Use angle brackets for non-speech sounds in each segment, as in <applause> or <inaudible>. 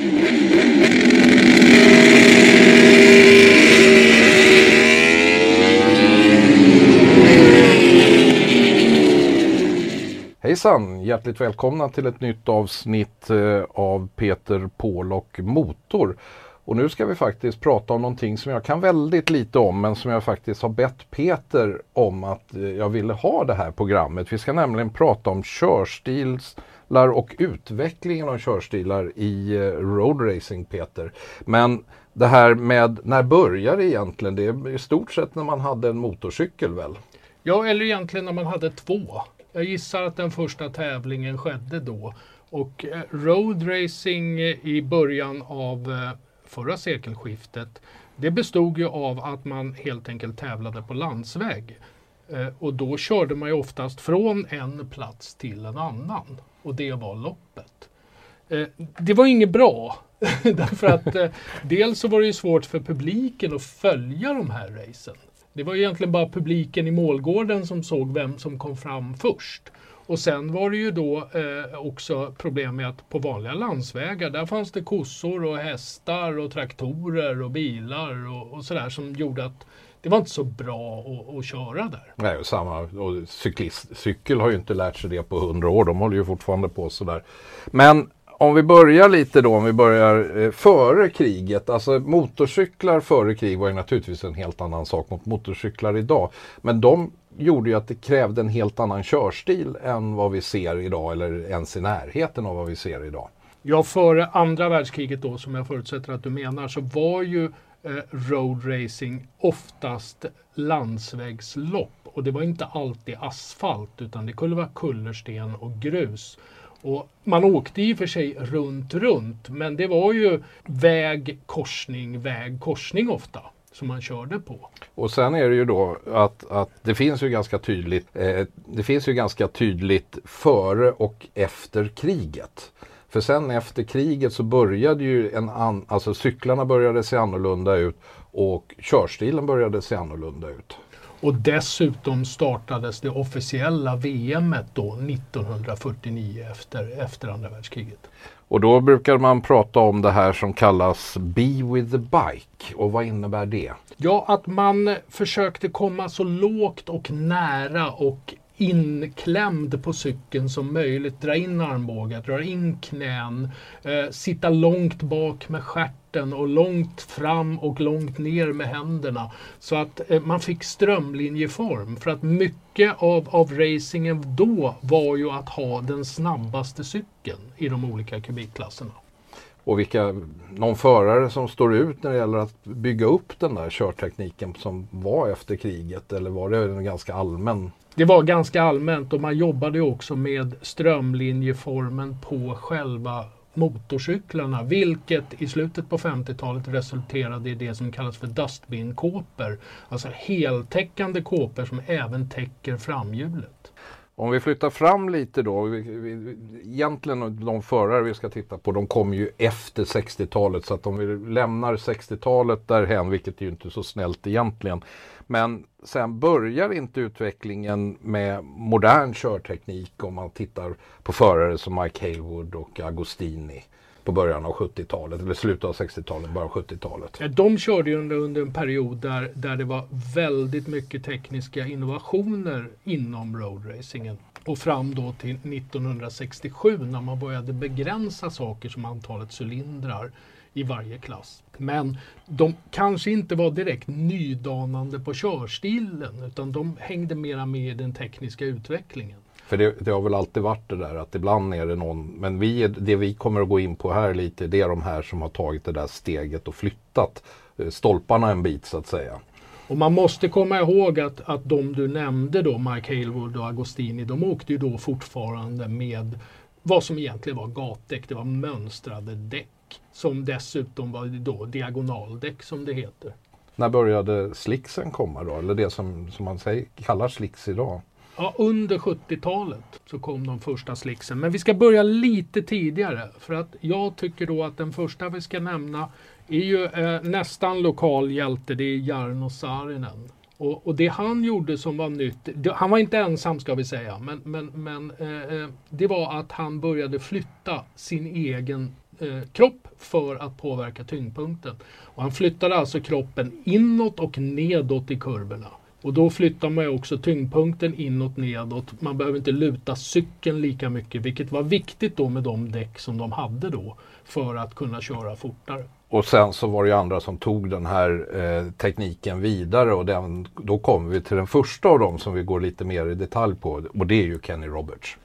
Hejsan! Hjärtligt välkomna till ett nytt avsnitt eh, av Peter Paul och Motor. Och nu ska vi faktiskt prata om någonting som jag kan väldigt lite om men som jag faktiskt har bett Peter om att eh, jag ville ha det här programmet. Vi ska nämligen prata om körstilar och utvecklingen av körstilar i eh, roadracing Peter. Men det här med när börjar det egentligen? Det är i stort sett när man hade en motorcykel väl? Ja, eller egentligen när man hade två. Jag gissar att den första tävlingen skedde då. Och eh, roadracing eh, i början av förra sekelskiftet det bestod ju av att man helt enkelt tävlade på landsväg. Eh, och då körde man ju oftast från en plats till en annan. Och det var loppet. Eh, det var inget bra. <laughs> Därför att eh, dels så var det ju svårt för publiken att följa de här racen. Det var egentligen bara publiken i målgården som såg vem som kom fram först. Och sen var det ju då eh, också problem med att på vanliga landsvägar där fanns det kossor och hästar och traktorer och bilar och, och sådär som gjorde att det var inte så bra att, att köra där. Nej, och samma, och cyklist, cykel har ju inte lärt sig det på hundra år. De håller ju fortfarande på sådär. Men om vi börjar lite då, om vi börjar eh, före kriget. Alltså motorcyklar före krig var ju naturligtvis en helt annan sak mot motorcyklar idag. Men de gjorde ju att det krävde en helt annan körstil än vad vi ser idag eller ens i närheten av vad vi ser idag. Ja, före andra världskriget då, som jag förutsätter att du menar, så var ju eh, road racing oftast landsvägslopp. Och det var inte alltid asfalt utan det kunde vara kullersten och grus. Och man åkte i och för sig runt, runt, men det var ju väg, korsning, väg, korsning ofta som man körde på. Och sen är det ju då att, att det finns ju ganska tydligt eh, Det finns ju ganska tydligt före och efter kriget. För sen efter kriget så började ju en an, alltså cyklarna började se annorlunda ut och körstilen började se annorlunda ut. Och dessutom startades det officiella VM då 1949 efter, efter andra världskriget. Och då brukar man prata om det här som kallas Be with the bike. Och vad innebär det? Ja, att man försökte komma så lågt och nära och inklämd på cykeln som möjligt. Dra in armbågar, dra in knän, eh, sitta långt bak med skärten och långt fram och långt ner med händerna. Så att eh, man fick strömlinjeform. För att mycket av, av racingen då var ju att ha den snabbaste cykeln i de olika kubikklasserna. Och vilka, någon förare som står ut när det gäller att bygga upp den där körtekniken som var efter kriget eller var det en ganska allmän det var ganska allmänt och man jobbade också med strömlinjeformen på själva motorcyklarna, vilket i slutet på 50-talet resulterade i det som kallas för dustbin-kåpor. Alltså heltäckande kåpor som även täcker framhjulet. Om vi flyttar fram lite då. Egentligen de förare vi ska titta på de kom ju efter 60-talet så att om vi lämnar 60-talet därhen, vilket är ju inte så snällt egentligen. Men sen börjar inte utvecklingen med modern körteknik om man tittar på förare som Mike Haywood och Agostini på början av 70-talet eller slutet av 60-talet, början av 70-talet. Eh, de körde ju under, under en period där, där det var väldigt mycket tekniska innovationer inom roadracingen. Och fram då till 1967 när man började begränsa saker som antalet cylindrar i varje klass. Men de kanske inte var direkt nydanande på körstilen utan de hängde mera med i den tekniska utvecklingen. För det, det, har väl alltid varit det där att ibland är det någon, men vi, det vi kommer att gå in på här lite det är de här som har tagit det där steget och flyttat eh, stolparna en bit så att säga. Och man måste komma ihåg att, att de du nämnde då, Mike Halewood och Agostini, de åkte ju då fortfarande med vad som egentligen var gatdäck. Det var mönstrade däck som dessutom var då diagonaldäck som det heter. När började slicksen komma då? Eller det som, som man säger, kallar slicks idag? Ja, under 70-talet så kom de första slicksen. Men vi ska börja lite tidigare. För att jag tycker då att den första vi ska nämna är ju eh, nästan lokal hjälte. Det är Jarno Saarinen. Och, och, det han gjorde som var nytt, det, han var inte ensam ska vi säga, men, men, men eh, eh det var att han började flytta sin egen eh, kropp för att påverka tyngdpunkten. Och han flyttade alltså kroppen inåt och nedåt i kurvorna. Och då flyttar man också tyngdpunkten inåt nedåt. Man behöver inte luta cykeln lika mycket, vilket var viktigt då med de däck som de hade då för att kunna köra fortare. Och sen så var det ju andra som tog den här eh, tekniken vidare och den, då kommer vi till den första av dem som vi går lite mer i detalj på och det är ju Kenny Roberts.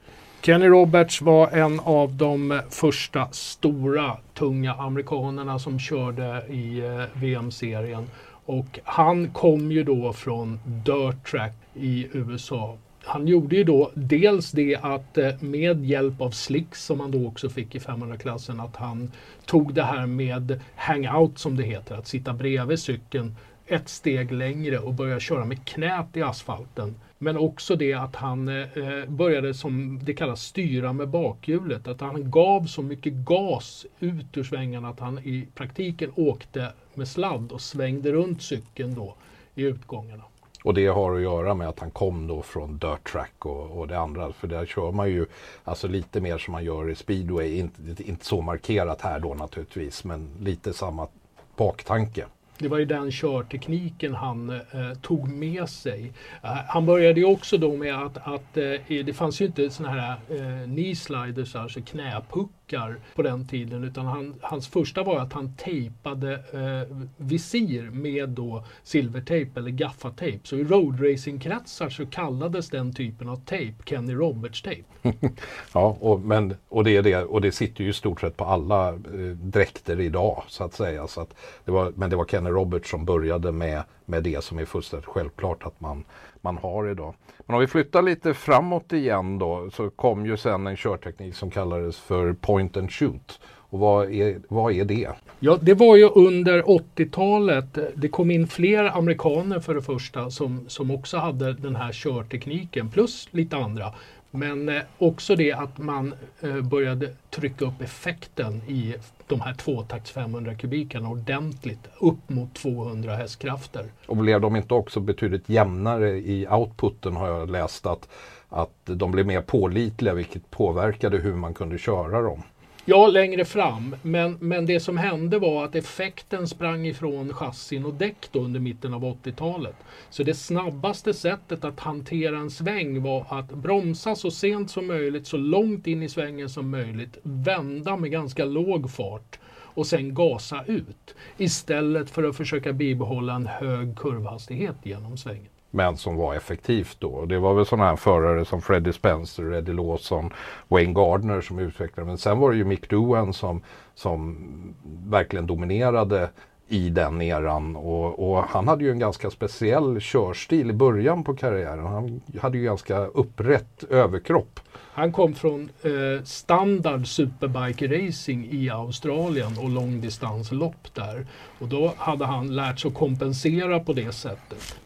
Kenny Roberts var en av de första stora tunga amerikanerna som körde i eh, VM-serien och han kom ju då från dirt track i USA. Han gjorde ju då dels det att eh, med hjälp av slicks som han då också fick i 500-klassen att han tog det här med hangout som det heter, att sitta bredvid cykeln ett steg längre och börja köra med knät i asfalten. Men också det att han eh, började som det kallas styra med bakhjulet. Att han gav så mycket gas ut ur svängarna att han i praktiken åkte med sladd och svängde runt cykeln då i utgångarna. Och det har att göra med att han kom då från dirt track och, och det andra. För där kör man ju alltså lite mer som man gör i speedway. Inte, inte så markerat här då naturligtvis men lite samma baktanke. Det var ju den körtekniken han eh, tog med sig. Eh, han började ju också då med att, att eh, det fanns ju inte såna här eh, knee sliders, alltså knäpuckar på den tiden utan han, hans första var att han tejpade eh, visir med då silvertejp eller gaffatejp. Så i roadracingkretsar så kallades den typen av tejp Kenny Roberts-tejp. <laughs> ja, och, men, och, det är det, och det sitter ju i stort sett på alla eh, dräkter idag så att säga. Så att det var, men det var Kenny Roberts som började med, med det som är fullständigt självklart att man, man har idag. Men om vi flyttar lite framåt igen då så kom ju sen en körteknik som kallades för point and shoot. Och vad är, vad är det? Ja, det var ju under 80-talet. Det kom in fler amerikaner för det första som, som också hade den här körtekniken plus lite andra. Men eh, också det att man eh, började trycka upp effekten i de här tvåtakts 500 kubikerna ordentligt upp mot 200 hästkrafter. Och blev de inte också betydligt jämnare i outputen har jag läst att, att de blev mer pålitliga vilket påverkade hur man kunde köra dem. Ja, längre fram. Men, men det som hände var att effekten sprang ifrån chassin och däck då under mitten av 80-talet. Så det snabbaste sättet att hantera en sväng var att bromsa så sent som möjligt, så långt in i svängen som möjligt, vända med ganska låg fart och sen gasa ut. Istället för att försöka bibehålla en hög kurvhastighet genom svängen men som var effektivt då. Det var väl sådana här förare som Freddie Spencer, Eddie Lawson, Wayne Gardner som utvecklade. Men sen var det ju Mick Doohan som, som verkligen dominerade i den eran och, och, han hade ju en ganska speciell körstil i början på karriären. Han hade ju ganska upprätt överkropp. Han kom från eh, standard superbike racing i Australien och långdistanslopp där. Och då hade han lärt sig att kompensera på det sättet.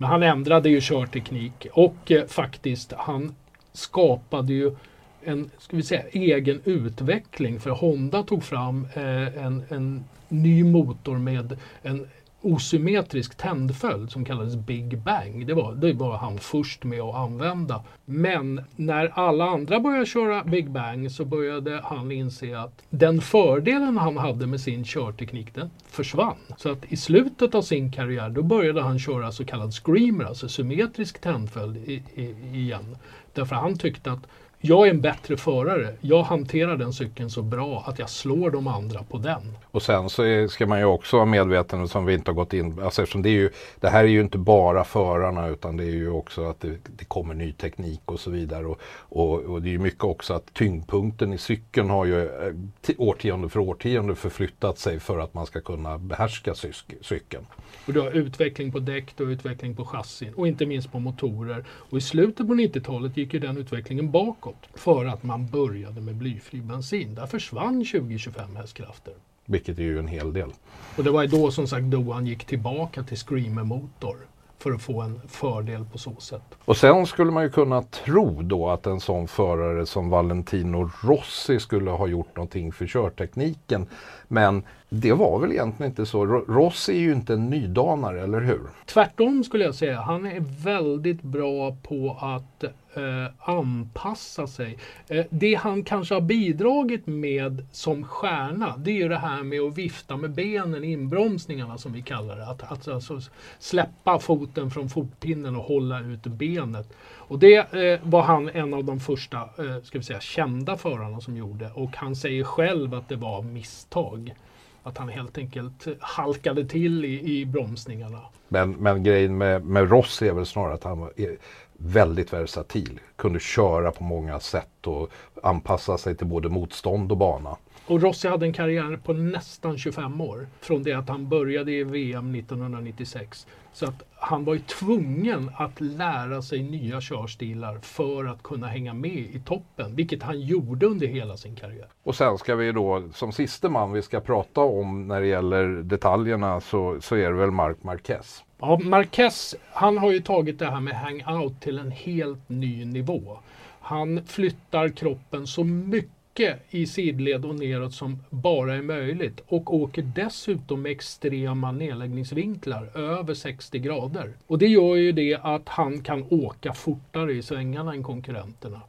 Men han ändrade ju körteknik och eh, faktiskt han skapade ju en ska vi säga, egen utveckling. För Honda tog fram eh, en, en ny motor med en osymmetrisk tändföljd som kallades Big Bang. Det var, det var han först med att använda. Men när alla andra började köra Big Bang så började han inse att den fördelen han hade med sin körteknik den försvann. Så att i slutet av sin karriär då började han köra så kallad screamer, alltså symmetrisk tändföljd i, i, igen. Därför han tyckte att jag är en bättre förare. Jag hanterar den cykeln så bra att jag slår de andra på den. Och sen så är, ska man ju också vara medveten som vi inte har gått in alltså eftersom det, är ju, det här är ju inte bara förarna utan det är ju också att det, det kommer ny teknik och så vidare. Och, och, och, det är ju mycket också att tyngdpunkten i cykeln har ju eh, årtionde för årtionde förflyttat sig för att man ska kunna behärska cykeln. Och du har utveckling på däck, du har utveckling på chassin och inte minst på motorer. Och i slutet på 90-talet gick ju den utvecklingen bakåt för att man började med blyfri bensin. Där försvann 20-25 hästkrafter. Vilket är ju en hel del. Och det var då som sagt Doan gick tillbaka till Screamer-motor för att få en fördel på så sätt. Och sen skulle man ju kunna tro då att en sån förare som Valentino Rossi skulle ha gjort någonting för körtekniken. Men det var väl egentligen inte så. Rossi är ju inte en nydanare, eller hur? Tvärtom skulle jag säga. Han är väldigt bra på att Eh, anpassa sig. Eh, det han kanske har bidragit med som stjärna, det är ju det här med att vifta med benen, inbromsningarna som vi kallar det. Att, att alltså släppa foten från fotpinnen och hålla ut benet. Och det eh, var han en av de första eh, ska vi säga, kända förarna som gjorde och han säger själv att det var misstag. Att han helt enkelt halkade till i, i bromsningarna. Men, men grejen med, med Ross är väl snarare att han väldigt versatil. Kunde köra på många sätt och anpassa sig till både motstånd och bana. Och Rossi hade en karriär på nästan 25 år. Från det att han började i VM 1996. Så att han var ju tvungen att lära sig nya körstilar för att kunna hänga med i toppen. Vilket han gjorde under hela sin karriär. Och sen ska vi då som siste man vi ska prata om när det gäller detaljerna så, så är det väl Marc Marquez. Ja, Marquez, han har ju tagit det här med hangout till en helt ny nivå. Han flyttar kroppen så mycket i sidled och neråt som bara är möjligt och åker dessutom med extrema nedläggningsvinklar över 60 grader. Och det gör ju det att han kan åka fortare i svängarna än konkurrenterna.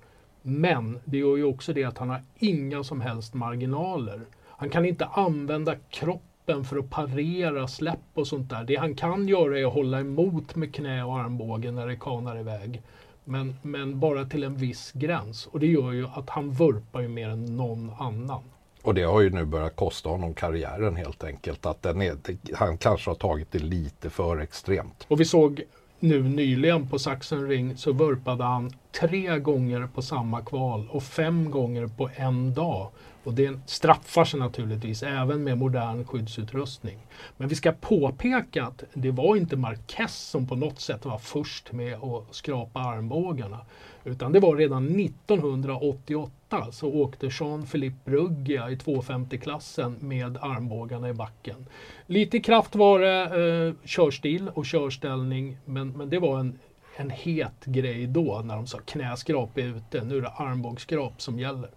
Men det gör ju också det att han har inga som helst marginaler. Han kan inte använda kroppen för att parera släpp och sånt där. Det han kan göra är att hålla emot med knä och armbågen när det kanar iväg. Men, men bara till en viss gräns. Och det gör ju att han vurpar ju mer än någon annan. Och det har ju nu börjat kosta honom karriären helt enkelt. Att är, han kanske har tagit det lite för extremt. Och vi såg nu nyligen på Sachsenring så vurpade han tre gånger på samma kval och fem gånger på en dag. Och det straffar sig naturligtvis även med modern skyddsutrustning. Men vi ska påpeka att det var inte Marquez som på något sätt var först med att skrapa armbågarna. Utan det var redan 1988 så åkte Jean-Philippe Bruggia i 250-klassen med armbågarna i backen. Lite kraft var det, eh, körstil och körställning, men, men det var en, en het grej då när de sa knäskrap är ute, nu är det armbågsskrap som gäller.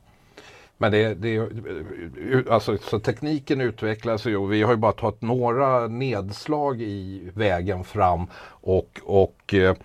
Men det, det, alltså, så tekniken utvecklas ju och vi har ju bara tagit några nedslag i vägen fram och, och eh,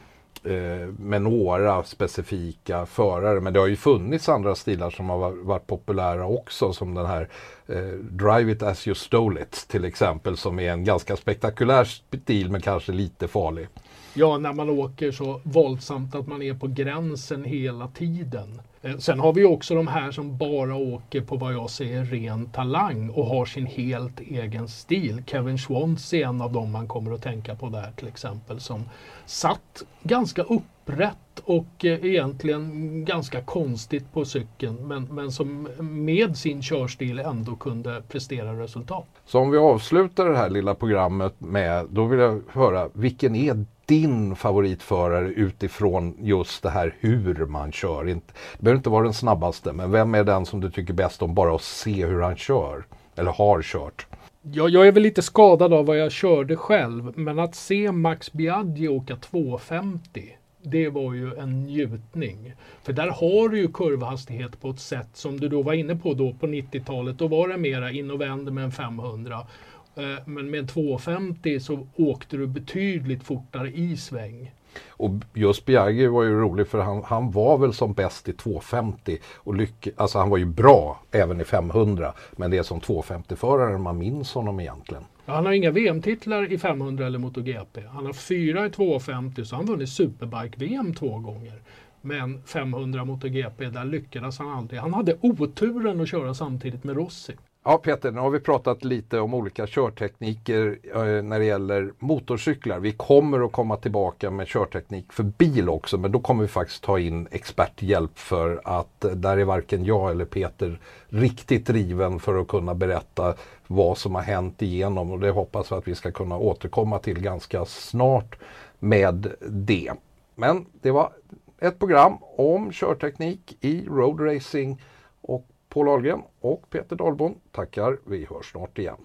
eh, med några specifika förare. Men det har ju funnits andra stilar som har varit populära också som den här eh, Eh, Drive it as you stole it till exempel som är en ganska spektakulär stil men kanske lite farlig. Ja, när man åker så våldsamt att man är på gränsen hela tiden. Eh, sen har vi också de här som bara åker på vad jag säger ren talang och har sin helt egen stil. Kevin Schwantz är en av dem man kommer att tänka på där till exempel som satt ganska upprätt och eh, egentligen ganska konstigt på cykeln men, men som med sin körstil ändå kunde prestera resultat. Så om vi avslutar det här lilla programmet med, då vill jag höra, vilken är din favoritförare utifrån just det här hur man kör? Det behöver inte vara den snabbaste, men vem är den som du tycker bäst om bara att se hur han kör? Eller har kört? Ja, jag är väl lite skadad av vad jag körde själv, men att se Max Biaggi åka 250 det var ju en njutning. För där har du ju kurvhastighet på ett sätt som du då var inne på då på 90-talet. Då var det mera in och vänd med en 500. Eh, men med en 250 så åkte du betydligt fortare i sväng. Och just Biaggi var ju rolig för han, han var väl som bäst i 250 och lyck, alltså han var ju bra även i 500 men det är som 250-förare man minns honom egentligen. Han har inga VM-titlar i 500 eller MotoGP. Han har fyra i 250 så han har vunnit Superbike-VM två gånger. Men 500 MotoGP, där lyckades han aldrig. Han hade oturen att köra samtidigt med Rossi. Ja Peter, nu har vi pratat lite om olika körtekniker eh, när det gäller motorcyklar. Vi kommer att komma tillbaka med körteknik för bil också men då kommer vi faktiskt ta in experthjälp för att eh, där är varken jag eller Peter riktigt driven för att kunna berätta vad som har hänt igenom och det hoppas vi att vi ska kunna återkomma till ganska snart med det. Men det var ett program om körteknik i roadracing och Paul Ahlgren och Peter Dahlbom tackar. Vi hörs snart igen.